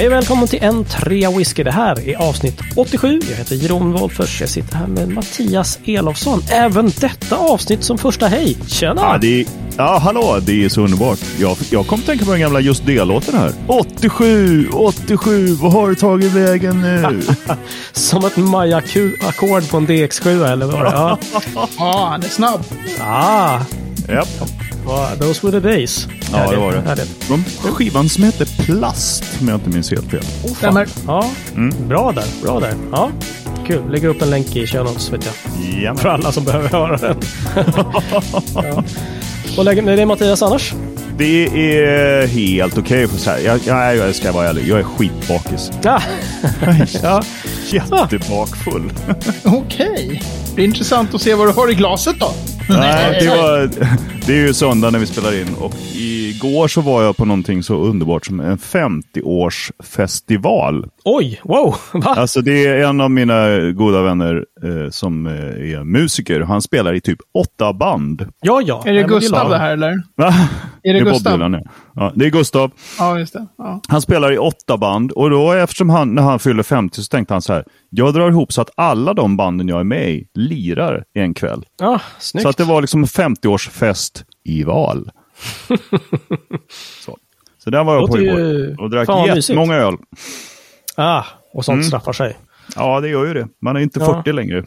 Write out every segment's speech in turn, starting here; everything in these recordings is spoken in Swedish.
Hej och välkommen till en trea whisky. Det här är avsnitt 87. Jag heter Jeroen Wolffers. Jag sitter här med Mattias Elofsson. Även detta avsnitt som första hej. Tjena! Ja, det är, ja, hallå, det är så underbart. Jag, jag kom att tänka på den gamla Just det-låten här. 87, 87, vad har du tagit vägen nu? som ett Maja-ackord på en DX7 eller vad det Ja, Ja, han är snabb. ah, Japp. Well, those were the days. Ja, det var det. Härligt. De, skivan som heter Plast, om jag inte minns helt fel. Stämmer. Ja, bra där. Bra där. Ja, kul. Lägger upp en länk i show notes, vet jag. Jajamän. För alla som behöver höra den. ja. Och lägger, det är Mattias annars? Det är helt okej. Okay. Jag, jag, jag ska vara ärlig, jag är skitbakis. Ja. ja. Jättebakfull. Okej. Det är intressant att se vad du har i glaset då. Nej, det, var, det är ju söndag när vi spelar in och igår så var jag på någonting så underbart som en 50-årsfestival. Oj, wow! Va? Alltså det är en av mina goda vänner eh, som eh, är musiker. Han spelar i typ åtta band. Ja, ja. Är det Nej, Gustav är det här eller? Va? Är det Bob Gustav? Dylan, ja. ja. Det är Gustav. Ja, just det. Ja. Han spelar i åtta band och då eftersom han, när han fyller 50 så tänkte han så här. Jag drar ihop så att alla de banden jag är med i lirar en kväll. Ja, snyggt. Så att det var liksom en 50-årsfest i val. så. så där var jag på Låter ju- igår och drack jättemånga öl. Ah, och sånt Mm. straffar sig. Ja, det gör ju det. Man är inte Ja. 40 längre.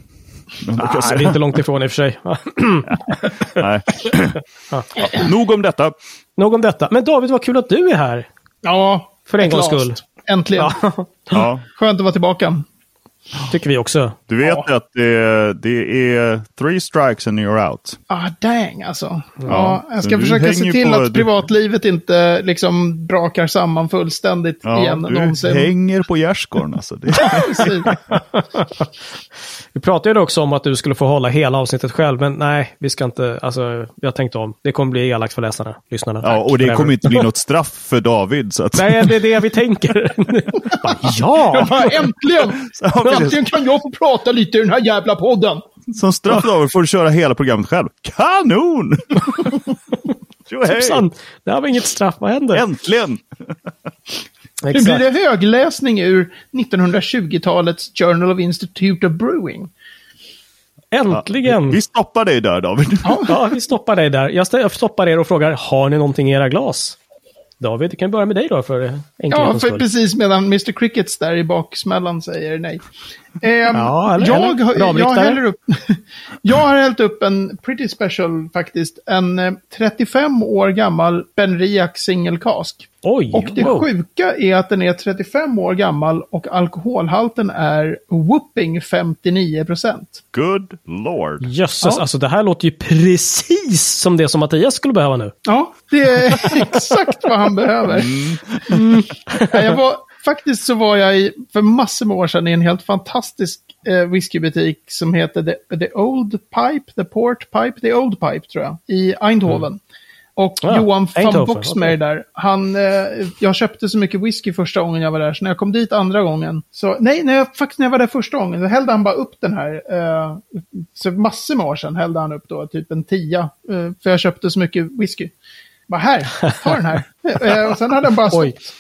Men man kan Ah, det är inte långt ifrån i och för sig. Nej. ja, nog om detta. Nog om detta. Men David, vad kul att du är här. ja För en gångs skull. Äntligen. Ja, Ja. Skönt att vara tillbaka. Tycker vi också. Du vet att det, det är three strikes and you're out. Ah, dang alltså. Ja, jag så ska du försöka hänger se till på- att privatlivet inte liksom brakar samman fullständigt Ja, igen du någonsin. hänger på gärdsgården alltså. Vi pratade ju också om att du skulle få hålla hela avsnittet själv, men nej, vi ska inte, alltså, vi har tänkt om. Det kommer bli elakt för läsarna, lyssnarna. ja, och det kommer inte bli något straff för David. Så att, Nej, det är det vi tänker. Ja! Ja, äntligen! Ja. Äntligen kan jag få prata lite i den här jävla podden. Som straff David får du köra hela programmet själv. Kanon! Tusan, det här var inget straff, vad händer? Äntligen! Nu blir det högläsning ur 1920-talets Journal of Institute of Brewing. Äntligen! Vi stoppar dig där David. Ja, vi stoppar dig där. Jag stoppar er och frågar, har ni någonting i era glas? David, vi kan börja med dig då för Ja, enkelhetens för skull. precis medan Mr. Crickets där i baksmällan säger nej. Ehm, Ja, eller- jag, eller har- jag, häller upp, jag har hällt upp en pretty special faktiskt. En eh, 35 år gammal Benriac single cask. Oj, Och det wow. sjuka är att den är 35 år gammal och alkoholhalten är whooping 59 procent. Good lord. Jösses, Ja. alltså det här låter ju precis som det som Mattias skulle behöva nu. Ja, det är exakt vad han behöver. Mm. Ja, Jag var, faktiskt så var jag i, för massor med år sedan i en helt fantastisk eh, whiskybutik som heter The, The Old Pipe, The Port Pipe, The Old Pipe tror jag, i Eindhoven. Och Ja, Johan van Boxmeer okej. där, han, eh, jag köpte så mycket whisky första gången jag var där, så när jag kom dit andra gången, så nej, när jag, faktiskt när jag var där första gången, så hällde han bara upp den här, eh, så massor med år sedan hällde han upp då typ en tia, eh, för jag köpte så mycket whisky. Bara här, ta den här. Eh, och sen hade den bara stått.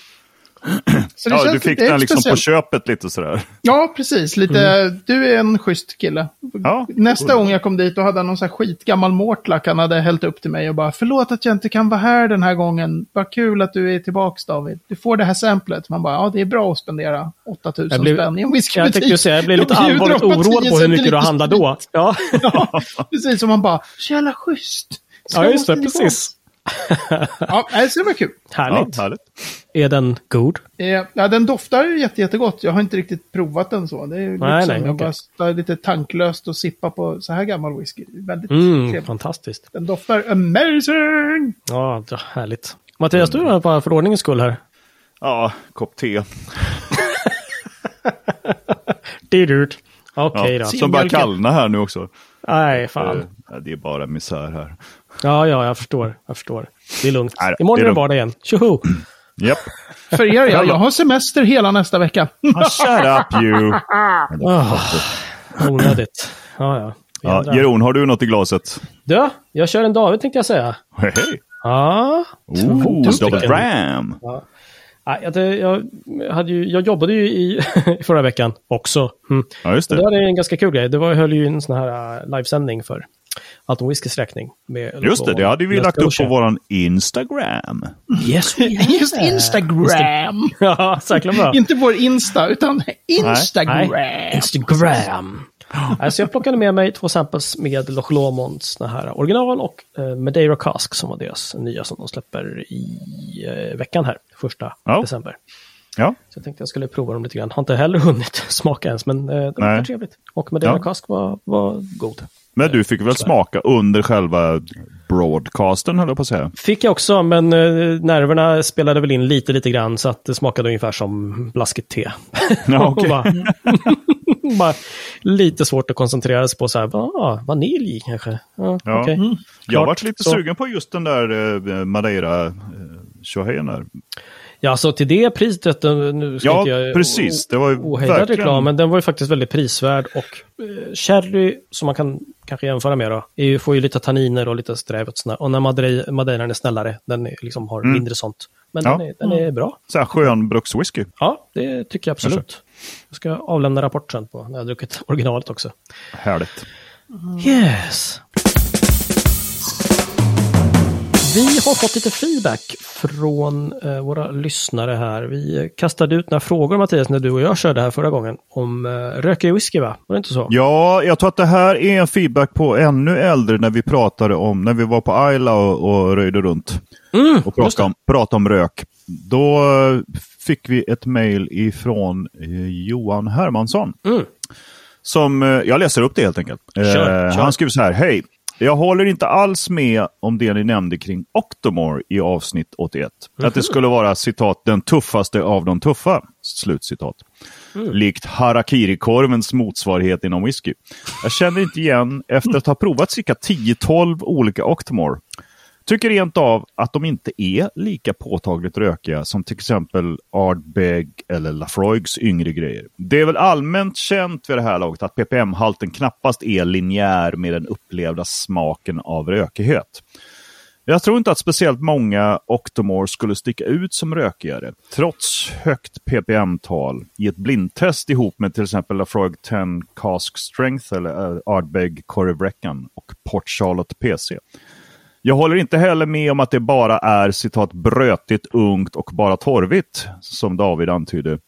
Oj. Så det Ja, känns du fick lite den liksom på speciellt. köpet lite sådär. Ja, precis. Lite, du är en schysst kille. Ja, Nästa gång jag kom dit då hade han någon sån här skitgammal Mortlack han hade hällt upp till mig och bara förlåt att jag inte kan vara här den här gången. Vad kul att du är tillbaks David. Du får det här samplet. Man bara, ja det är bra att spendera 8000 Jag blev- spänn i en Jag whiskybutik. tänkte ju säga, jag blev lite allvarligt dem på 10 oroad på hur mycket du handlar då. Ja, Ja, precis. Som man bara, så jävla schysst. Så ja jag just det, precis. Ja, nej, så det var kul. Ja, Härligt. härligt. Är den god? Eh, ja, den doftar jätte, jättegott. Jag har inte riktigt provat den så. Det är liksom, Nej, nej, jag okej. bara lite tanklöst och sippa på så här gammal whisky. Det är Väldigt Mm, trevligt. fantastiskt. Den doftar amazing! Ja, det- härligt. Mattias, du är bara för ordningens skull här. Ja, kopp te. Dyrt. Okej Ja, då. som börjar kallna här nu också. Nej, fan. Eh, ja, Det är bara misär här. Ja, ja, jag förstår. Jag förstår. Det är lugnt. Nej, Imorgon är det vardag igen. Tjoho! Japp. För er, ja, jag har semester hela nästa vecka. Ah, shut up you! Oh, onödigt. Ja, ja. Ja. Jeroen, har du något i glaset? Du, jag kör en David tänkte jag säga. Hej, hej! Ja, Oh, stycken. double ram! Nej, jag, jag, hade ju, jag jobbade ju i förra veckan också. Mm. Ja, just Det det. var en ganska kul grej. Det var, jag höll ju en sån här uh, livesändning för Alton Whiskys räkning. Med Just det, det hade vi lagt upp på våran Instagram. Yes. Just Instagram! Ja, säkert bra. Inte vår Insta, utan Instagram. Nej, Instagram. Alltså jag plockade med mig två samples med Loch Lommonds här original och eh, Madeira Cask som var deras nya som de släpper i eh, veckan här, första Ja. december. Ja, Så jag tänkte jag skulle prova dem lite grann. Har inte heller hunnit smaka ens, men eh, det var trevligt. Och Madeira Ja. Cask var, var god. men du fick väl smaka under själva broadcasten, höll jag på att säga. Fick jag också, men eh, nerverna spelade väl in lite, lite grann så att det smakade ungefär som blaskigt te. Ja, okej. bara, bara lite svårt att koncentrera sig på så här, ah, vanilj kanske. Ja, Ja. okej. Jag Klart. varit lite Så- sugen på just den där eh, Madeira eh, tjohejen där. Ja, så till det priset, nu ska Ja, inte jag precis. Det var ju ohejdad verkligen- reklam, men den var ju faktiskt väldigt prisvärd. Och eh, sherry, som man kan kanske jämföra med då, är ju, får ju lite tanniner och lite sträv och sådär. Och när Madeira, Madeiran är snällare, den är, liksom har mindre sånt. Men Mm. Ja. den, är, den är bra. Så här skön brukswhisky. Ja, det tycker jag absolut. Jag ska avlämna rapport sen på när jag har druckit originalet också. Härligt. Yes. Vi har fått lite feedback från eh, våra lyssnare här. Vi kastade ut några frågor Mattias när du och jag körde här förra gången om eh, rökig whisky va? Var det inte så? Ja, jag tror att det här är en feedback på ännu äldre när vi pratade om, när vi var på Ayla och, och röjde runt. Mm, och pratade om, pratade om rök. Då eh, fick vi ett mejl ifrån eh, Johan Hermansson. Mm. Som, eh, jag läser upp det helt enkelt. Eh, Kör, kör. Han skriver så här, hej. Jag håller inte alls med om det ni nämnde kring Octomore i avsnitt 81. Att det skulle vara citat den tuffaste av de tuffa. Slutcitat. Likt harakiri-korvens motsvarighet inom whisky. Jag känner inte igen efter att ha provat cirka 10-12 olika Octomore. Tycker rent av att de inte är lika påtagligt rökiga som till exempel Ardbeg eller Lafroigs yngre grejer. Det är väl allmänt känt vid det här laget att ppm-halten knappast är linjär med den upplevda smaken av rökighet. Jag tror inte att speciellt många Octomore skulle sticka ut som rökigare, trots högt ppm-tal i ett blindtest ihop med till exempel Lafroig 10 Cask Strength eller Ardbeg Corrivreckan och Port Charlotte PC. Jag håller inte heller med om att det bara är citat brötigt, ungt och bara torvigt, som David antydde.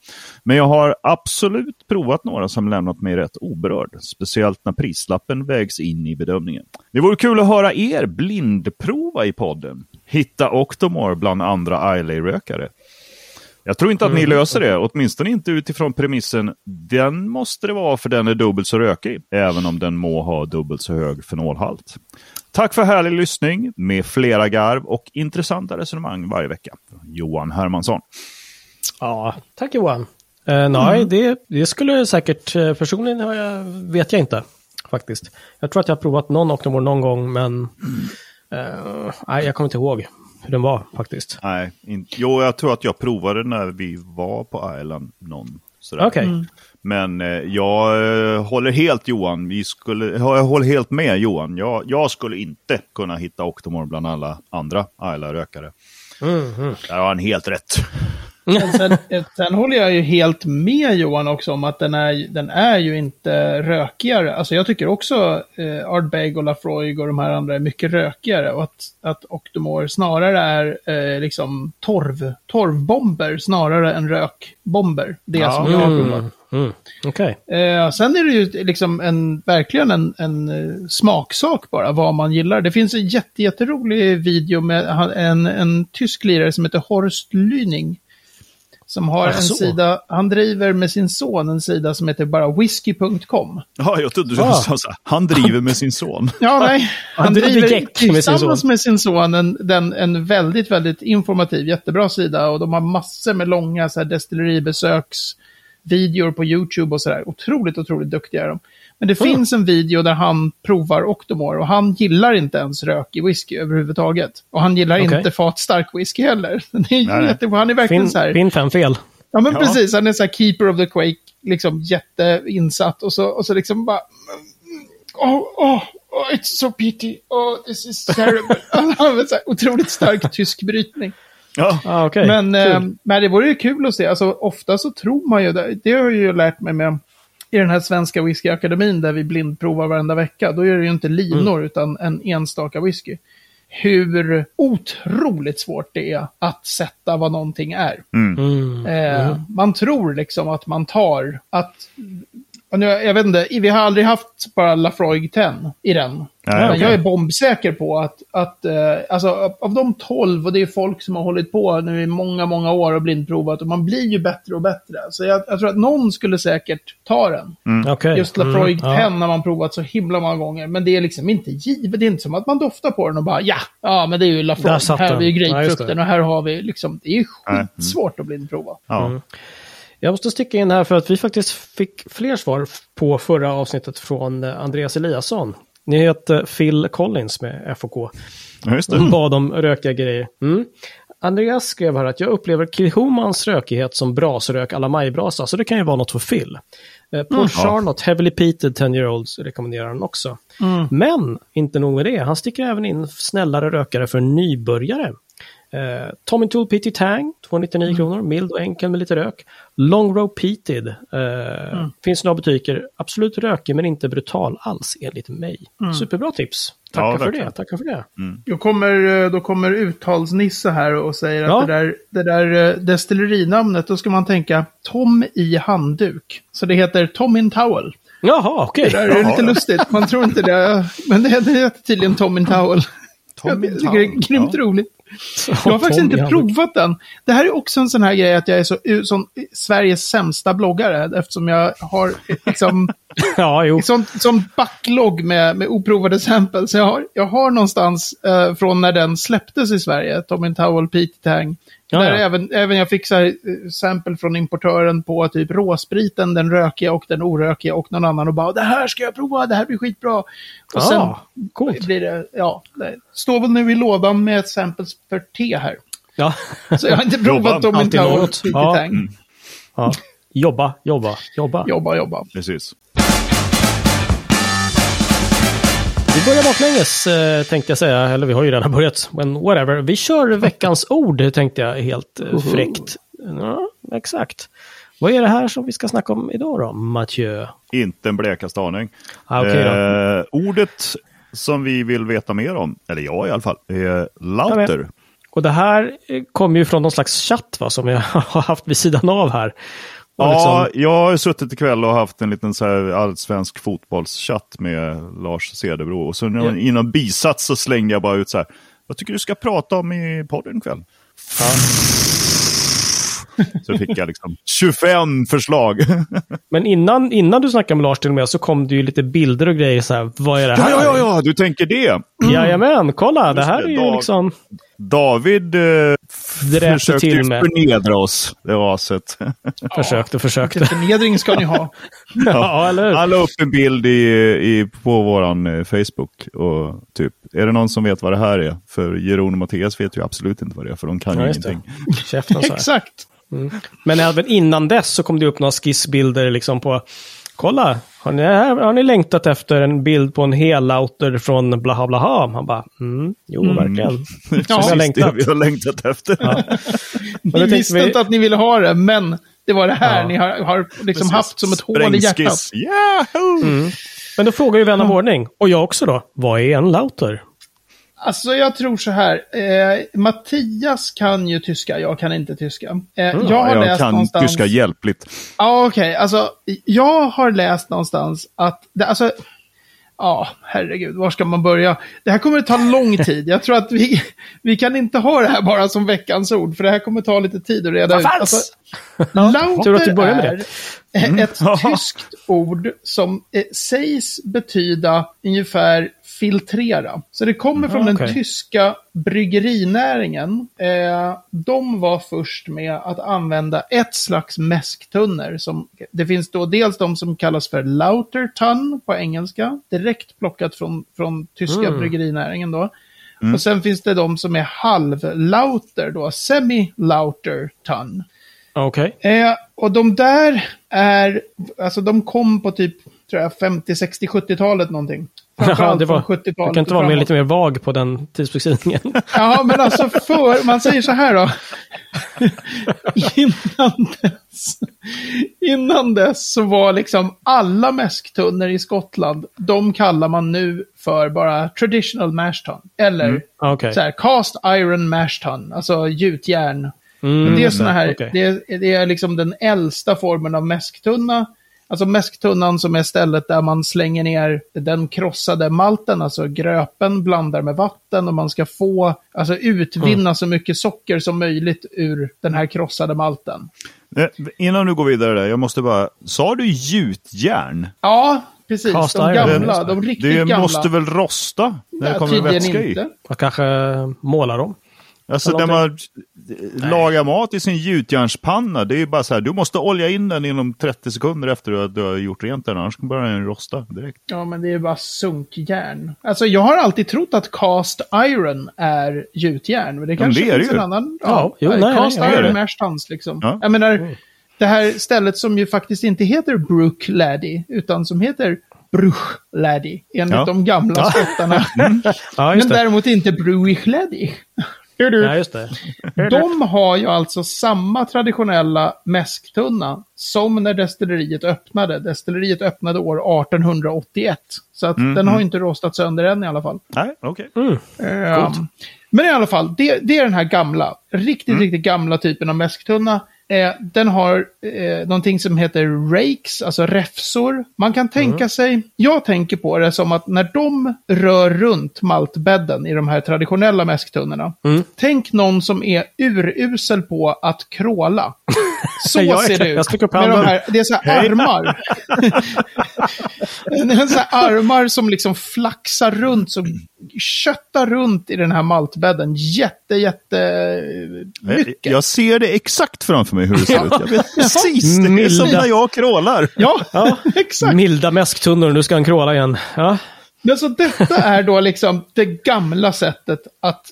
Men jag har absolut provat några som lämnat mig rätt oberörd, speciellt när prislappen vägs in i bedömningen. Det vore kul att höra er blindprova i podden. Hitta Octomore bland andra Islay-rökare. Jag tror inte att ni löser det, åtminstone inte utifrån premissen den måste det vara för den är dubbelt så rökig, även om den må ha dubbelt så hög fenolhalt. Tack för härlig lyssning med flera garv och intressanta resonemang varje vecka. Johan Hermansson. Ja, tack Johan. Eh, nej, det, det skulle säkert, eh, personligen har jag, vet jag inte faktiskt. Jag tror att jag har provat någon Octomore någon gång, men eh, nej, jag kommer inte ihåg hur den var faktiskt. Nej, inte. Jo, jag tror att jag provade när vi var på Island någon. Okej. Men eh, jag eh, håller helt Johan. Vi skulle, jag håller helt med Johan. Jag, jag skulle inte kunna hitta Octomore bland alla andra Isla-rökare. Mhm. Där har han helt rätt. Sen, sen håller jag ju helt med Johan också om att den är, den är ju inte rökigare. Alltså jag tycker också eh, Ardbeg och Lafroig och de här andra är mycket rökigare. Och att, att Octomore snarare är eh, liksom torv, torvbomber snarare än rökbomber. Det Ja. som jag har provat. Mm. Okej. Eh, sen är det ju liksom en, verkligen en, en eh, smaksak bara, vad man gillar. Det finns en jätte, jätterolig video med en, en tysk lirare som heter Horst Lüning. Som har Ach, en så. sida, han driver med sin son en sida som heter bara whisky.com. Ja, jag trodde du Ah. sa så. Han driver med sin son. Ja, nej. Han Han driver med sin tillsammans son. med sin son en, den, en väldigt, väldigt informativ, jättebra sida. Och de har massor med långa så här, destilleribesöksvideor på YouTube och sådär. Otroligt, otroligt duktiga är de. Men det finns en video där han provar Octomore och han gillar inte ens rökig whisky överhuvudtaget. Och han gillar Okej. inte fatstark whisky heller. Det är Nej. Han är verkligen Fin, så här... fin fem fel. Ja, men Ja. precis. Han är så här keeper of the quake, liksom jätteinsatt. Och så, och så liksom bara... Oh, oh, oh, it's so pity. Oh, this is terrible. Han har en så här otroligt stark tysk brytning. Ja. Ah, okej. Men, eh, men det vore ju kul att se. Alltså, ofta så tror man ju, det, det har jag ju lärt mig med i den här svenska whiskyakademin där vi blindprovar varenda vecka. Då är det ju inte linor utan en enstaka whisky. Hur otroligt svårt det är att sätta vad någonting är. Mm. Eh, Man tror liksom att man tar att... nu, jag vet inte, vi har aldrig haft bara Lafroig 10 i den. Men okej. jag är bombsäker på att, att eh, alltså, av- de 12, och det är folk som har hållit på nu i många, många år och blindprovat, och man blir ju bättre och bättre. Så jag, jag tror att någon skulle säkert ta den. Okej. Just Lafroig Mm, 10 ja. har man provat så himla många gånger, men det är liksom inte givet. Det är inte som att man doftar på den och bara ja, ja men det är ju Lafroig. Här har vi ju. Ja, grapefrukten det. och här har vi liksom, det är ju Nej. skitsvårt att blindprova. Ja. Jag måste sticka in här för att vi faktiskt fick fler svar på förra avsnittet från eh, Andreas Eliasson. Ni heter Phil Collins med FOK. Ja, just det. Mm. Bad om rökiga grejer. Mm. Andreas skrev här att jag upplever Kilhomans rökighet som brasrök alla majbrasa, så det kan ju vara något för Phil. Eh, Paul Charlotte, Heavily Peated 10 year olds rekommenderar han också. Men inte nog med det, han sticker även in snällare rökare för nybörjare. Eh, Tommy Tool PT Tang, 299 kronor, mild och enkel med lite rök. Long Row Peated, eh, finns några butiker, absolut rökig men inte brutal alls enligt mig. Superbra tips, tackar Ja, för det, tackar för det. Då kommer, eh, då kommer uttalsnisse här och säger att Ja. det där, det där eh, destillerinamnet, då ska man tänka Tom i handduk. Så det heter Tom in Towel. Jaha, okej. Det där är lite lustigt, man tror inte det. Men det heter tydligen Tom in Towel. Tom in Jag tycker det är Towel, grymt ja. roligt. Jag har faktiskt inte provat den. Det här är också en sån här grej att jag är så, som Sveriges sämsta bloggare. Eftersom jag har liksom Ja, jo. sånt, som backlog med, med oprovade samples. Jag har, jag har någonstans eh, från när den släpptes i Sverige, Tom Towel, Pete Tang. Ja, där ja. Även, även jag fick så här, eh, sample från importören på typ råspriten, den rökiga och den orökiga och någon annan och bara det här ska jag prova, det här blir skitbra. Och Ah, sen coolt. blir det, ja, det står väl nu i lådan med samples för te här. Ja. Så jag har inte provat Tom alltid Towel. Pete Ja. Tang. ja. Jobba, jobba, jobba. Jobba, jobba. Precis. Vi börjar baklänges eh, tänkte jag säga, eller vi har ju redan börjat, men whatever. Vi kör veckans ord tänkte jag helt eh, fräckt. Ja, exakt. Vad är det här som vi ska snacka om idag då, Mathieu? Inte en blekaste aning. Ah, då. eh, ordet som vi vill veta mer om, eller jag i alla fall, är lauter. Och det här eh, kommer ju från någon slags chatt va, som jag har haft vid sidan av här. Och Ja, liksom- jag har suttit ikväll och haft en liten så här allsvensk fotbollschatt med Lars Cederbro. Och så Ja. i någon bisats så slängde jag bara ut så här. Vad tycker du ska prata om i podden ikväll? Så fick jag liksom 25 förslag. Men innan, innan du snackade med Lars till och med så kom det ju lite bilder och grejer så här. Vad är det ja, här? ja, ja, ja, du tänker det. Jajamän, kolla, det Just här det, är ju Dag- liksom... David eh, försökte till med. förnedra oss, det raset. Försökte, försökte. Lite förnedring ska ni ha. ja, eller hur? Han la upp en bild i, i, på våran eh, Facebook. Och typ, är det någon som vet vad det här är? För Jeroen och Mattias vet ju absolut inte vad det är, för de kan Ja, ju ingenting. Käften så Exakt. Men även innan dess så kom det upp några skissbilder liksom på Kolla, har ni, har ni längtat efter en bild på en helauter från blaha blaha? Han bara, mm, jo verkligen. Ja, jag har Precis längtat. det vi har längtat efter. Vi då tänkte visste vi- inte att ni ville ha det, men det var det här Ja. ni har, har liksom haft som ett hål i hjärtat. Sprängskiss. Yahoo! Men då frågar ju vän av ordning, och jag också då, vad är en lauter? Alltså jag tror så här, eh, Mattias kan ju tyska, jag kan inte tyska. Eh, jag har jag läst kan någonstans... tyska hjälpligt. Ja, okej. Alltså, jag har läst någonstans att... Det, alltså, ja, herregud, var ska man börja? Det här kommer att ta lång tid. Jag tror att vi, vi kan inte ha det här bara som veckans ord, för det här kommer ta lite tid att reda ut. Alltså, lauter att du börjar med det. är ett tyskt ord som eh, sägs betyda ungefär filtrera. Så det kommer från den okej. tyska bryggerinäringen. Eh, de var först med att använda ett slags mäsktunnor. Som, det finns då dels de som kallas för Lauterton på engelska. Direkt plockat från, från tyska bryggerinäringen då. Och sen finns det de som är halv-lauter då, semi-lauter-ton. Okej. Eh, och de där är, alltså de kom på typ, tror jag, 50, 60, 70-talet någonting. Ja, Framförallt det var, från 70-talet du kan inte vara mer, lite mer vag på den tidsbeskrivningen. Ja, men alltså för, man säger så här då. innan dess, innan dess så var liksom alla mäsktunnor i Skottland, de kallar man nu för bara traditional mash tun. Eller Ah, Okej. så här, cast iron mash tun, alltså gjutjärn. Mm, det är såna här, okej. det, är, det är liksom den äldsta formen av mäsktunna. Alltså mäsktunnan som är stället där man slänger ner den krossade malten, alltså gröpen, blandar med vatten och man ska få, alltså utvinna Mm. så mycket socker som möjligt ur den här krossade malten. Eh, Innan du går vidare där, jag måste bara... Sa du gjutjärn? Ja, precis. Cast de gamla, det. de riktigt Det gamla. måste väl rosta när det Ja, kommer tydligen vätska i? inte. Man kanske målar dem. Alltså när man lagar mat i sin gjutjärnspanna, det är ju bara så här, du måste olja in den inom 30 sekunder efter att du har gjort rent den, annars börjar den rosta direkt. Ja, men det är bara sunkjärn. Alltså, jag har alltid trott att cast iron är gjutjärn. Men det kanske det är det finns ju. en annan... Ja, jo, nej, cast nej, det är iron det. mash tuns liksom. Ja. Jag menar, det här stället som ju faktiskt inte heter Brook Laddie, utan som heter Bruch Laddie, enligt Ja. de gamla Ja. skottarna. Ja, men det. däremot inte Bruich Laddie. Ja, just det. De har ju alltså samma traditionella mäsktunna som när destilleriet öppnade. Destilleriet öppnade år 1881. Så att den har ju inte rostat sönder än i alla fall. Nej, okej. Ehm, men i alla fall, det, det är den här gamla, riktigt, riktigt gamla typen av mäsktunna. Eh, den har eh, någonting som heter rakes, alltså räfsor. Man kan tänka sig, jag tänker på det som att när de rör runt maltbädden i de här traditionella mäsktunnorna. Tänk någon som är urusel på att kråla. Så Jag ser det jag ut. upp Med de här, det är så här armar. Det är så här armar som liksom flaxar runt, som köttar runt i den här maltbädden. Jätte, jätte Jag, mycket. jag ser det exakt framför mig hur det ser ut. Jag vet precis, det är Milda. som när jag krålar. Ja, Ja. exakt. Milda mäsktunnor, nu ska han kråla igen. Ja. Men så detta är då liksom det gamla sättet att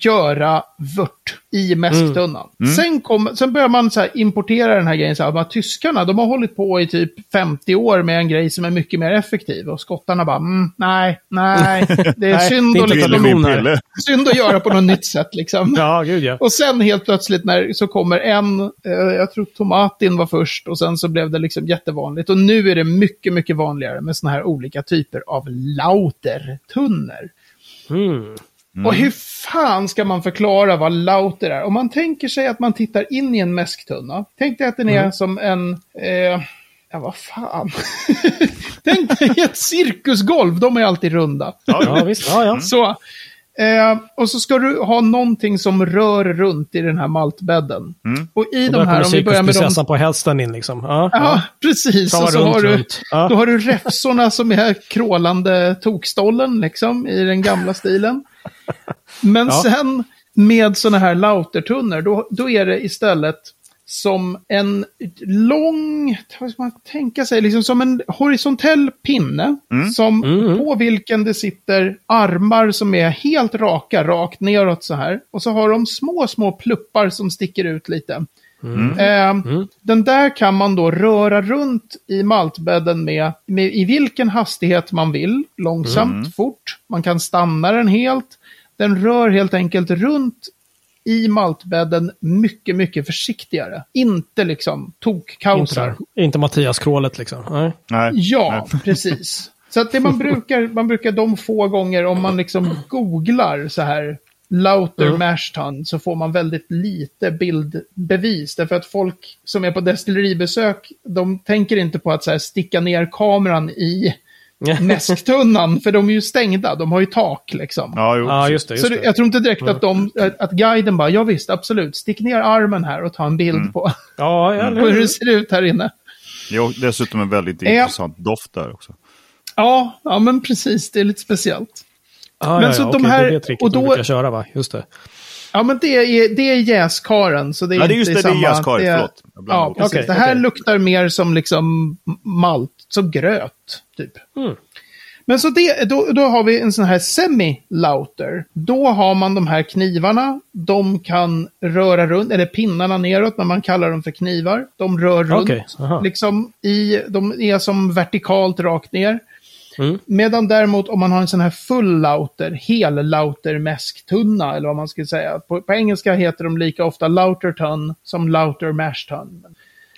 göra vört i mäsktunnan. Sen, kom, sen börjar man så importera den här grejen. Så här, bara, tyskarna, de har hållit på i typ 50 år med en grej som är mycket mer effektiv. Och skottarna bara, mm, nej, nej, det är Nej, synd, är att liksom, synd att göra på något nytt sätt. Liksom. ja, gud ja. Och sen helt plötsligt när så kommer en, eh, jag tror tomatin var först och sen så blev det liksom jättevanligt. Och nu är det mycket, mycket vanligare med såna här olika typer av lautertunnor. Mm. Och hur fan ska man förklara vad lauter är? Om man tänker sig att man tittar in i en mäsktunna. Tänk dig att den är som en... Eh, ja, vad fan. Tänk dig ett cirkusgolv, de är alltid runda. Ja, visst. Ja, ja. Så, eh, och så ska du ha någonting som rör runt i den här maltbädden. Och i Och de här, om vi börjar med de... cirkusprinsessan på hästen in liksom. Ja, Ja, precis. Travar Och så runt, har, du. Ja. då har du räfsorna som är krålande tokstollen, liksom, i den gamla stilen. Men Ja. sen med sådana här lautertunnor, då, då är det istället som en lång, vad ska man tänka sig, liksom som en horisontell pinne. Som, På vilken det sitter armar som är helt raka, rakt neråt så här. Och så har de små, små pluppar som sticker ut lite. Eh, Den där kan man då röra runt i maltbädden med, med i vilken hastighet man vill. Långsamt, fort. Man kan stanna den helt. Den rör helt enkelt runt i maltbädden mycket, mycket försiktigare. Inte liksom tokkaosar. Inte, inte Mattias Krålet liksom. Nej. Nej. Ja, precis. Så att det man brukar, man brukar de få gånger om man liksom googlar så här Lauter Mm. mash tun så får man väldigt lite bildbevis. Därför att folk som är på destilleribesök, de tänker inte på att så här sticka ner kameran i mäsktunnan, för de är ju stängda, de har ju tak liksom. Ja, jo. Ja, just det. Just Så det, det. jag tror inte direkt att, de, att, guiden bara, ja visst, absolut, stick ner armen här och ta en bild på, Ja, eller på hur det ser ut här inne. Jo, dessutom en väldigt Ja. intressant doft där också. Ja, ja men precis, det är lite speciellt. Ja, Men ja, så ja, de okej, här- det är det tricket och då- de brukar köra va? Just det. Ja, men det är, det är jäskaren, så det är Ja, det är inte just det, det är samma... jäskar, är- förlåt. Jag blandade Ja, precis. Okej, det här okej. luktar mer som liksom malt, så gröt, typ. Mm. Men så det, då, då har vi en sån här semi-lauter. Då har man de här knivarna. De kan röra runt, eller pinnarna neråt, men man kallar dem för knivar. De rör runt. Aha. liksom i, de är som vertikalt rakt ner. Mm. Medan däremot om man har en sån här full lauter, hel lauter mäsktunna eller vad man ska säga. På, på engelska heter de lika ofta lauter ton som lauter mash ton.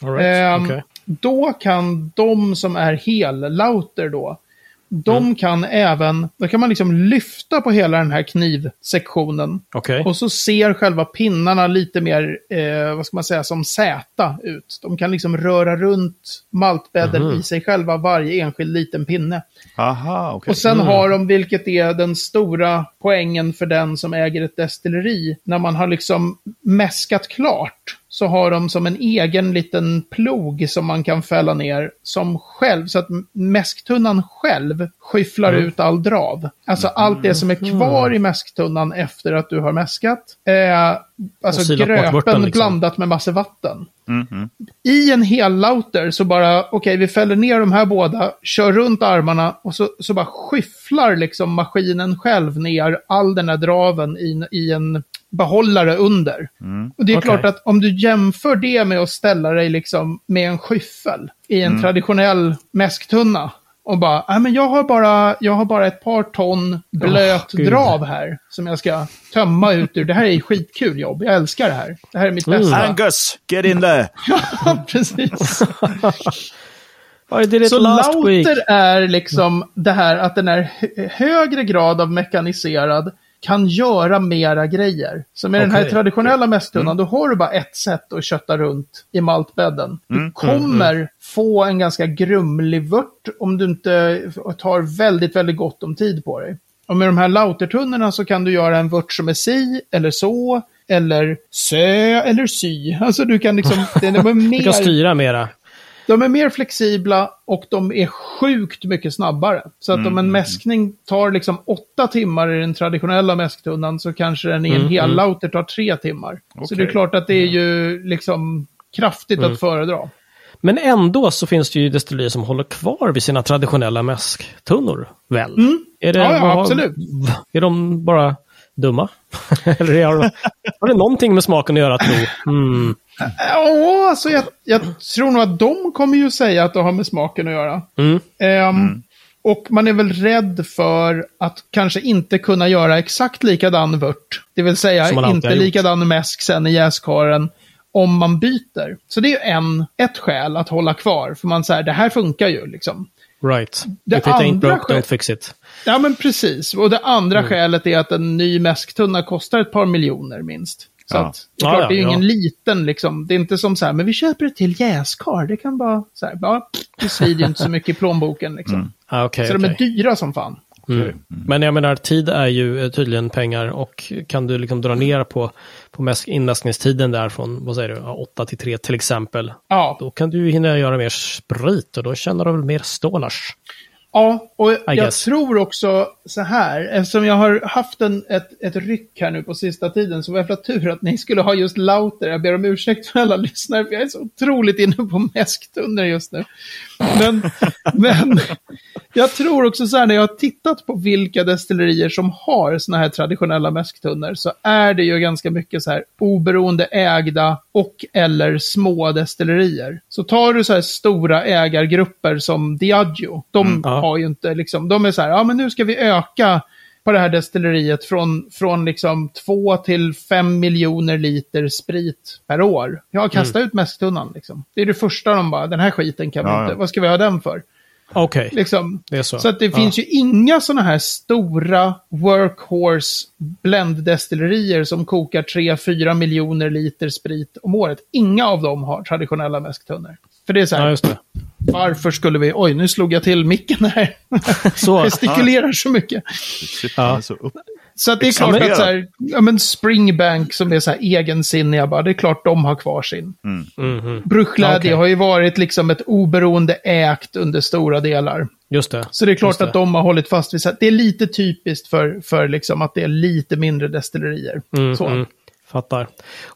All right. Ehm, okej. Då kan de som är hel-lauter då, de Mm. kan även, då kan man liksom lyfta på hela den här knivsektionen. Okej. Och så ser själva pinnarna lite mer, eh, vad ska man säga, som Z ut. De kan liksom röra runt maltbädden Mhm. i sig själva, varje enskild liten pinne. Aha, okej. Och sen Mm. har de, vilket är den stora poängen för den som äger ett destilleri, när man har liksom mäskat klart, så har de som en egen liten plog som man kan fälla ner som själv, så att mäsktunnan själv skyfflar Mm. ut all drav. Alltså allt det som är kvar i mäsktunnan efter att du har mäskat. Eh, alltså gröpen liksom. blandat med massa vatten Mhm. i en hel lauter så bara, okej, vi fäller ner de här båda, kör runt armarna och så, så bara skyfflar liksom maskinen själv ner all den här draven i, i en behållare under. Och det är Okej. klart att om du jämför det med att ställa dig liksom med en skyffel i en traditionell mäsktunna och bara, nej men jag har bara, jag har bara ett par ton blöt gud. drav här som jag ska tömma ut ur. Det här är skitkul jobb, jag älskar det här. Det här är mitt Mm. bästa. Angus, get in there! Ja, precis. Så week. lauter är liksom det här att den är hö- högre grad av mekaniserad kan göra mera grejer. Så med den här traditionella mässtunnan, då har du bara ett sätt att kötta runt i maltbädden. Du kommer få en ganska grumlig vört om du inte tar väldigt, väldigt gott om tid på dig. Och med de här lautertunnorna så kan du göra en vört som är si eller så, eller sö eller sy. Alltså du kan liksom, den är Du kan mer styra mera. De är mer flexibla och de är sjukt mycket snabbare. Så att om en mäskning tar liksom åtta timmar i den traditionella mäsktunnan så kanske den i en Mm, hel lauter tar tre timmar. Så Okej. det är klart att det är ju liksom kraftigt att föredra. Men ändå så finns det ju destillerier som håller kvar vid sina traditionella mäsktunnor, väl? Är det, Mm. Ja, ja, vad absolut. Är de bara dumma? Eller är, har, har det någonting med smaken att göra, tro? Mm. Ja, alltså jag, jag tror nog att de kommer ju säga att det har med smaken att göra. Mm. Ehm, Och man är väl rädd för att kanske inte kunna göra exakt likadan vört. Det vill säga inte likadan mäsk sen i jäskaren om man byter. Så det är ju en, ett skäl att hålla kvar. För man säger, det här funkar ju liksom. Right. Det If it ain't andra broke, skäl- don't fix it. Ja, men precis. Och det andra Mm. skälet är att en ny mäsktunna kostar ett par miljoner minst. Så Ja. att, det är, klart, ja, det är ju ja. ingen liten, liksom. Det är inte som så här, men vi köper det till jäskar. Det kan bara, så här, ja, det svider ju inte så mycket i plånboken liksom. Ah, okej, Så de är dyra som fan. Mm. Men jag menar, tid är ju eh, tydligen pengar och kan du liksom dra ner på, på inmäskningstiden där från, vad säger du, 8 till 3 till exempel. Ja, Då kan du ju hinna göra mer sprit och då tjänar du väl mer stålars. Ja och jag tror också så här, eftersom jag har haft en, ett, ett ryck här nu på sista tiden, så var jag tur att ni skulle ha just Lauter. Jag ber om ursäkt för alla lyssnare, för jag är så otroligt inne på mäsktunnor just nu. Men, men jag tror också så här, när jag har tittat på vilka destillerier som har såna här traditionella mäsktunnor, så är det ju ganska mycket så här oberoende ägda och eller små destillerier. Så tar du så här stora ägargrupper som Diageo, de ja. Har ju inte liksom, de är så här, ja men nu ska vi öka på det här destilleriet från, från liksom 2 till 5 miljoner liter sprit per år. Ja, kasta ut mäsktunnan liksom. Det är det första de bara, den här skiten kan vi Ja, inte, ja. vad ska vi ha den för? Okej, Liksom. det är så. Så att det Ja. finns ju inga sådana här stora workhorse blenddestillerier som kokar 3-4 miljoner liter sprit om året. Inga av dem har traditionella mäsktunnor. För det är så här, Ja, just det. Varför skulle vi... Oj, nu slog jag till micken här. Så. Gestikulerar så mycket. Ja. är så det är klart att så här, ja men Springbank som är så här egensinniga bara, det är klart de har kvar sin. Mhm. Bruichladdie Okej. har ju varit liksom ett oberoende ägt under stora delar. Just det. Så det är klart det. att de har hållit fast vid så här, det är lite typiskt för, för liksom att det är lite mindre destillerier. Mm, så. mm. Fattar.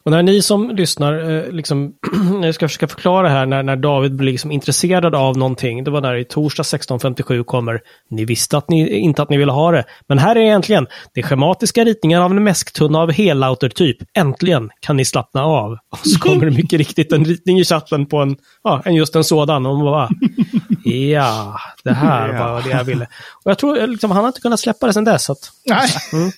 Och när ni som lyssnar, eh, liksom, jag ska försöka förklara här, när, när David blir liksom intresserad av någonting, det var där i torsdag 16.57 kommer, ni visste att ni, inte att ni ville ha det, men här är äntligen, det är schematiska ritningar av en mäsktunna av helautertyp. Äntligen kan ni slappna av. Och så kommer det mycket riktigt en ritning i chatten på en, ja, en just en sådan. Och man bara, Ja, det här Ja. var det jag ville. Och jag tror liksom, han har inte kunnat släppa det sedan dess. Så att, Nej. Mm. det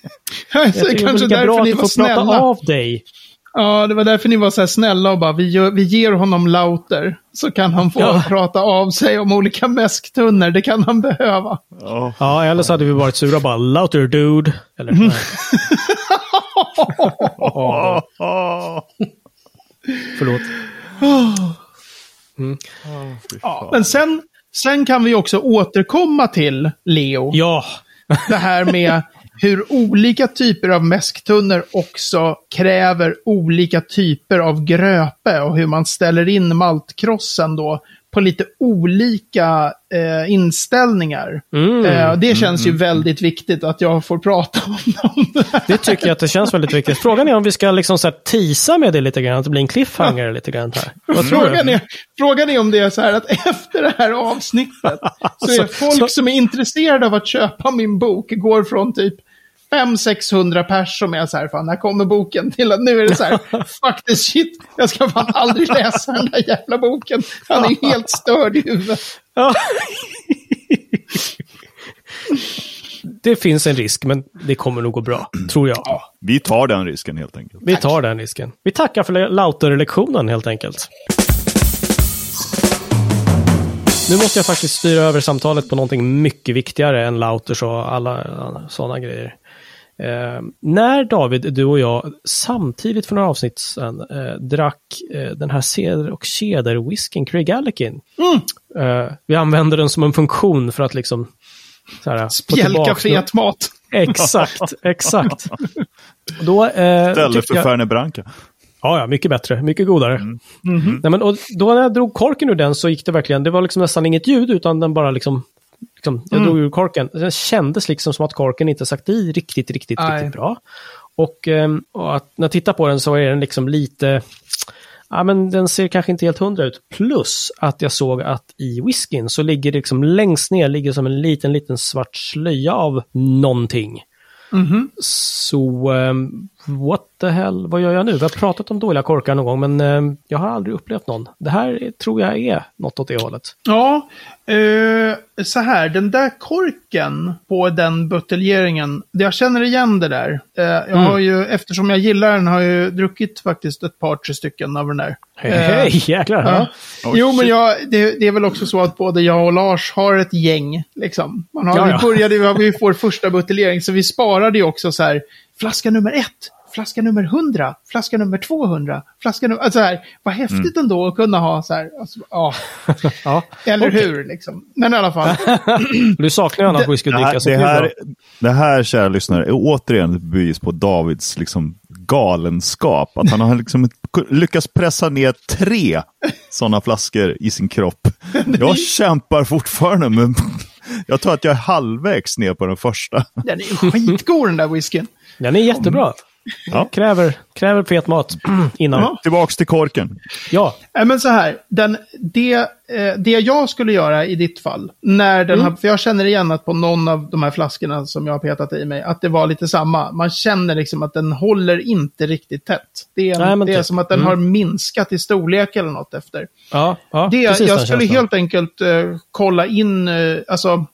jag är tycker det är kanske därför att ni du var får prata snälla. av dig. Ja, det var därför ni var så här snälla och bara, vi, gör, vi ger honom Lauter. Så kan han få Ja. prata av sig om olika mäsktunnor. Det kan han behöva. Ja. Ja, eller så hade vi varit sura bara louter dude. Eller, Ah, förlåt. Ja, men sen, sen kan vi också återkomma till Leo. Ja, Det här med hur olika typer av mäsktunnor också kräver olika typer av gröpe och hur man ställer in maltkrossen då på lite olika eh, inställningar. Mm. Eh, det känns ju väldigt viktigt att jag får prata om dem. det tycker jag att det känns väldigt viktigt. Frågan är om vi ska liksom så här teasa med det lite grann, att det blir en cliffhanger lite grann här. Vad Frågan du? är, frågan är om det är så här att efter det här avsnittet så är Alltså, folk så- som är intresserade av att köpa min bok går från typ 500-600 pers som är så här, fan, när kommer boken? Till att nu är det så här, fuck this shit, jag ska fan aldrig läsa den där jävla boken. Han är ju helt störd i huvudet. Ja. Det finns en risk, men det kommer nog gå bra, tror jag. Vi tar den risken helt enkelt. Vi tar den risken. Vi tackar för Lauter-lektionen helt enkelt. Nu måste jag faktiskt styra över samtalet på någonting mycket viktigare än Lauters och alla sådana grejer. Eh, när David, du och jag samtidigt för några avsnitt sedan eh, drack eh, den här ceder och keder-whiskyn Craig Allikin. Eh, vi använde den som en funktion för att liksom så här, Spjälka fet mat. Exakt, exakt. Då, eh, Istället tyckte för jag- Fernet Branca. Ja, ja, mycket bättre, mycket godare. Mhm. Nej, men, och då när jag drog korken ur den så gick det verkligen, det var liksom nästan inget ljud utan den bara liksom, liksom jag Mm. drog ur korken. Det kändes liksom som att korken inte sagt i riktigt, riktigt, Nej. riktigt bra. Och, ehm, och att, när jag tittar på den så är den liksom lite, ja men den ser kanske inte helt hundra ut. Plus att jag såg att i whiskyn så ligger det liksom längst ner, ligger som en liten, liten svart slöja av någonting. Mhm. Så, ehm, what the hell, vad gör jag nu? Vi har pratat om dåliga korkar någon gång, men ehm, jag har aldrig upplevt någon. Det här är- tror jag är något åt det hållet. Ja, eh, så här, den där korken på den buteljeringen, jag känner igen det där. Eh, jag Mm. har ju, eftersom jag gillar den, har jag ju druckit faktiskt ett par, tre stycken av den där. Hej, Eh, hej, jäklar. Ja. Oh, jo, men jag, det, det är väl också så att både jag och Lars har ett gäng. Liksom. Man har, Ja, ja. Vi började ju vid vår första buteljering, så vi sparade ju också så här, flaska nummer ett, flaska nummer 100, flaska nummer 200, flaska nummer... Alltså här, vad häftigt Mm. ändå att kunna ha så här, alltså, ja, Ja. eller Okej. hur liksom. Men i alla fall. Du saknar ju annat Det- whisky att Det dricka, här, det, det är här, bra. det här, kära lyssnare, är återigen ett bevis på Davids liksom, galenskap. Att han har liksom lyckats pressa ner tre sådana flaskor i sin kropp. Jag kämpar fortfarande, men jag tror att jag är halvvägs ner på den första. Den är skitgod den där whiskyn. Den är jättebra. Ja. Kräver, kräver fet mat innan. Ja. Tillbaks till korken. Ja. Nej, men så här, den, det, eh, det jag skulle göra i ditt fall, när den Mm. har, för jag känner igen att på någon av de här flaskorna som jag har petat i mig, att det var lite samma. Man känner liksom att den håller inte riktigt tätt. Det är, Nej, det är typ. som att den Mm. har minskat i storlek eller något efter. Ja, ja Det, precis jag skulle helt enkelt eh, kolla in, eh, alltså,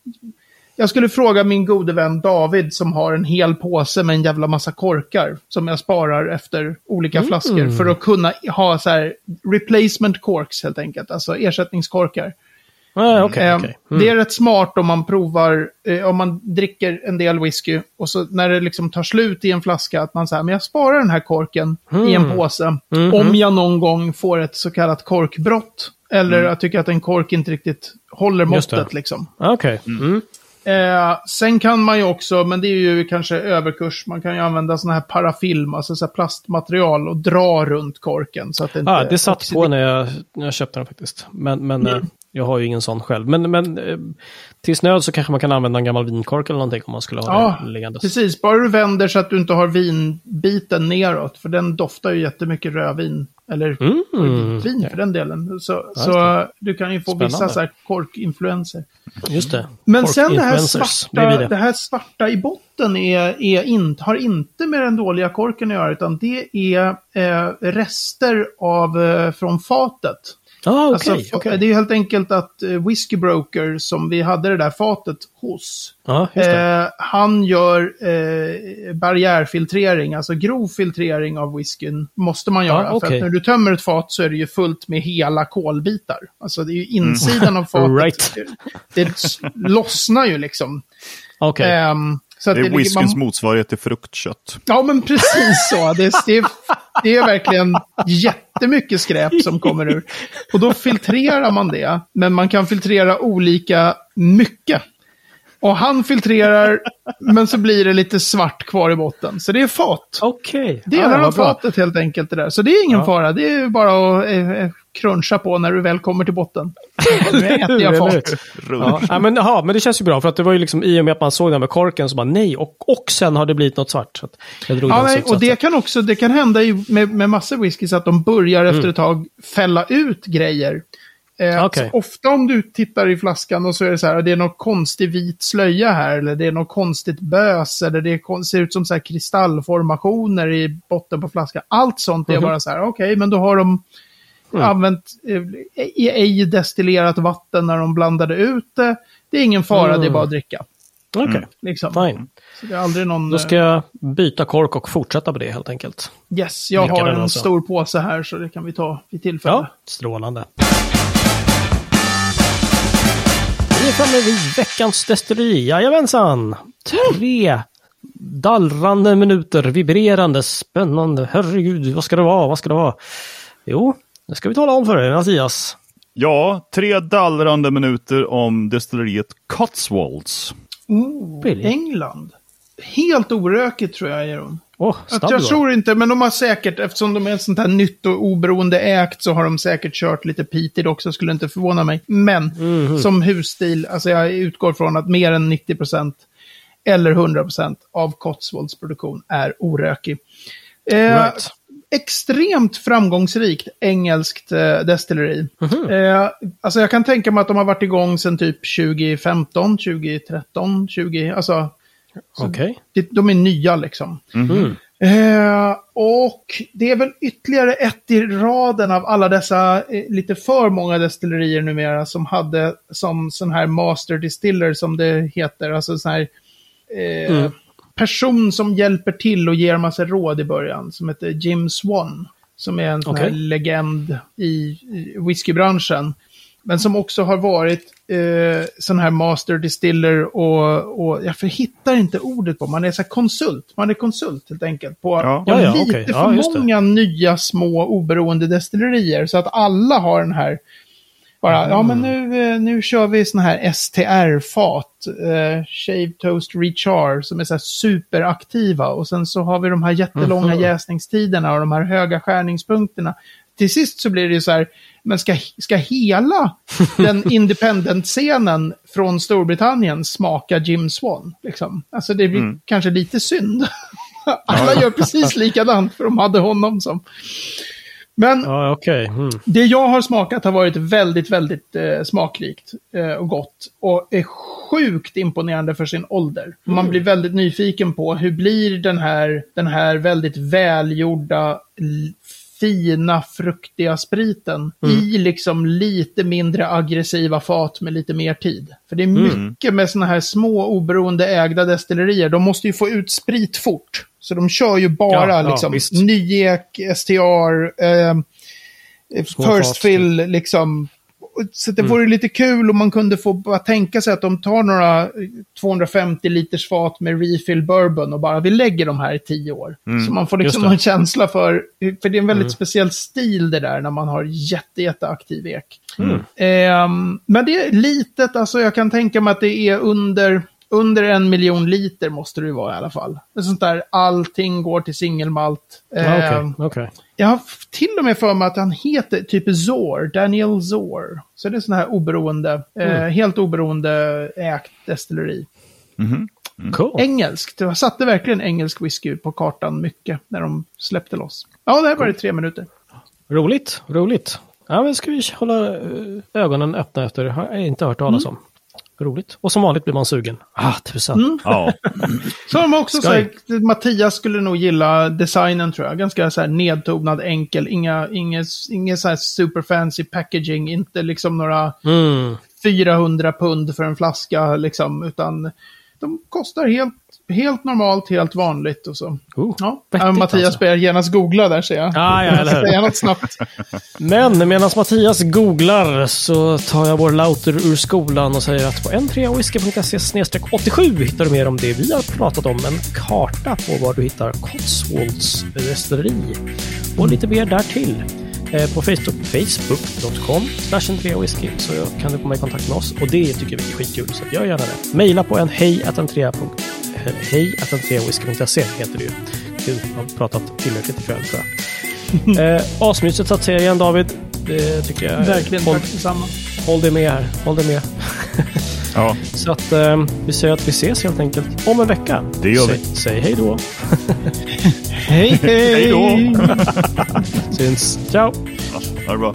jag skulle fråga min gode vän David som har en hel påse med en jävla massa korkar som jag sparar efter olika Mm. flaskor för att kunna ha så här replacement corks helt enkelt, alltså ersättningskorkar. Ja, okej, Eh, okej. Mm. Det är rätt smart om man provar, eh, om man dricker en del whisky och så när det liksom tar slut i en flaska, att man säger, men jag sparar den här korken i en påse. Mhm. Om jag någon gång får ett så kallat korkbrott. Eller Mm. jag tycker att en kork inte riktigt håller måttet liksom. Okej. Mm. Eh, sen kan man ju också, men det är ju kanske överkurs, man kan ju använda sådana här parafilm, alltså så plastmaterial och dra runt korken. Så att det inte Ja, det satt på när jag, när jag köpte den faktiskt. Men, men Mm. Jag har ju ingen sån själv. Men, men eh, tills nöd så kanske man kan använda en gammal vinkork eller någonting om man skulle ha Ja, det liggandes. Precis, bara du vänder så att du inte har vinbiten neråt. För den doftar ju jättemycket rövin. Eller Mm. vin för den delen. Så, Ja, så du kan ju få vissa Spännande. så här korkinfluenser. Just det. Men sen det här, svarta, det. det här svarta i botten är, är in, har inte med den dåliga korken att göra. Utan det är eh, rester av, eh, från fatet. Ah, okej. Alltså, okej. Det är helt enkelt att eh, Whiskey Broker, som vi hade det där fatet hos, det. eh, han gör eh, barriärfiltrering, alltså grov filtrering av whiskyn, måste man göra. För okej. att när du tömmer ett fat så är det ju fullt med hela kolbitar. Alltså det är ju insidan av fatet. Right. Det s- lossnar ju liksom. Okej. Ehm, så att Det är ligger- whiskyns man- motsvarighet till fruktkött. Ja, men precis så. Det, det, det är verkligen jättemycket skräp som kommer ur. Och då filtrerar man det, men man kan filtrera olika mycket. Och han filtrerar, men så blir det lite svart kvar i botten. Så det är fat. Okej. Delar Ja, av fatet helt enkelt det där. Så det är ingen Ja. fara. Det är bara att eh, eh, cruncha på när du väl kommer till botten. Nu äter jag hur? Ja, ja, men, aha, men det känns ju bra, för att det var ju liksom i och med att man såg den med korken så bara nej, och, och sen har det blivit något svart. Så att jag drog Ja, nej, och det kan också det kan hända i, med, med massor whiskys att de börjar Mm. efter ett tag fälla ut grejer. Eh, så ofta om du tittar i flaskan och så är det så här, det är någon konstig vit slöja här, eller det är något konstigt bös, eller det är ser ut som så här kristallformationer i botten på flaskan. Allt sånt är Mhm. bara så här, okej, men då har de Mm. använt eh, i ej destillerat vatten när de blandade ut det. Det är ingen fara, Mm. det är bara att dricka. Okej, Liksom. fine. Så det är aldrig någon... Då ska jag byta kork och fortsätta på det helt enkelt. Yes, jag Vilka har en alltså? stor påse här så det kan vi ta vid tillfälle. Ja, strålande. Vi är framme vid veckans destilleri. Jajamensan! Tre dallrande minuter, vibrerande, spännande. Herregud, vad ska det vara? Vad ska det vara? Jo, det ska vi tala om för dig, Mattias. Ja, tre dallrande minuter om destilleriet Cotswolds. Oh, Billy. England. Helt orökigt tror jag är de. Åh, Att jag tror inte, men de har säkert, eftersom de är ett sånt här nytt och oberoende ägt, så har de säkert kört lite peated också, skulle inte förvåna mig. Men Mhm. som husstil, alltså jag utgår från att mer än 90% eller 100% av Cotswolds produktion är orökig. Eh, Right. Extremt framgångsrikt engelskt eh, destilleri. Mhm. Eh, alltså jag kan tänka mig att de har varit igång sedan typ 2015, 2013, 20, alltså Okej. det- de är nya liksom. Mm. Eh, och det är väl ytterligare ett i raden av alla dessa eh, lite för många destillerier numera som hade som sån här master distiller som det heter. Alltså sån här eh, Mm. Person som hjälper till och ger massa råd i början. Som heter Jim Swan. Som är en sån här Okej. legend i, whiskybranschen. Men som också har varit eh, sån här master distiller och, och jag hittar inte ordet på, man är så här konsult. Man är konsult helt enkelt på, Ja. Ja, ja, lite. Ja, för det. många nya små oberoende destillerier. Så att alla har den här, bara, ja men nu, eh, nu kör vi såna här STR-fat, eh, Shave Toast Rechar, som är så superaktiva. Och sen så har vi de här jättelånga Mhm. jäsningstiderna och de här höga skärningspunkterna. Till sist så blir det ju så här, men ska, ska hela den independent-scenen från Storbritannien smaka Jim Swan? Liksom? Alltså det blir kanske lite synd. Alla gör precis likadant för de hade honom som. Men Ja, okej. Mm. det jag har smakat har varit väldigt, väldigt eh, smakrikt eh, och gott. Och är sjukt imponerande för sin ålder. Man blir väldigt nyfiken på hur blir den här, den här väldigt välgjorda, fina, fruktiga spriten i liksom lite mindre aggressiva fat med lite mer tid. För det är mycket med sådana här små oberoende ägda destillerier. De måste ju få ut sprit fort. Så de kör ju bara Ja, ja, liksom visst. Nyek, STR, eh, First fill, liksom. Så det vore lite kul om man kunde få bara tänka sig att de tar några eh, 250 liters fat med refill bourbon och bara vi lägger de här i tio år. Så man får liksom en känsla för, för det är en väldigt speciell stil det där när man har jätte, jätteaktiv ek. Ehm, men det är litet, alltså jag kan tänka mig att det är under, under en miljon liter måste det ju vara i alla fall. Det är sånt där, allting går till singelmalt. Okej, Ehm, okej. jag har till och med för mig att han heter typ Zor, Daniel Zor. Så det är sån här oberoende, eh, helt oberoende ägt destilleri. Cool. Engelskt, jag satte verkligen engelsk whisky på kartan mycket när de släppte loss. Ja, det här var det tre minuter. Roligt, roligt. Ja, men ska vi hålla eh, ögonen öppna efter. Det har jag inte hört talas om. Roligt. Och som vanligt blir man sugen. Ah, tusan. Ja. Så har de också sagt, Mattias skulle nog gilla designen tror jag. Ganska så här nedtonad, enkel, inga, inga, inga så här super fancy packaging, inte liksom några Mm. 400 pund för en flaska liksom, utan de kostar helt, helt normalt, helt vanligt och så. Oh, Ja, äh, Mattias alltså. genast googla där ser jag. Ah, ja, eller hur? Säga något snabbt. Men medan Mattias googlar så tar jag vår lauter ur skolan och säger att på n3whisky.se 87 hittar du mer om det vi har pratat om. En karta på var du hittar Cotswolds rösteri. Och lite mer därtill. Eh, På Facebook, facebook.com slash whisky så kan du komma i kontakt med oss. Och det tycker vi är skitkul, så gör gärna det. Maila på en hej hej whisky.se heter det ju. Gud, jag har pratat tillräckligt ikväll tror jag. Eh, asmysigt att se igen David. Det tycker jag. Verkligen, Håll, tack detsamma. håll dig med här. Håll dig med. ja, Så att eh, vi säger att vi ses helt enkelt om en vecka. Det gör vi. Säg, säg hej då. Hej, hej! hej då! Syns. Ciao. Ha det bra.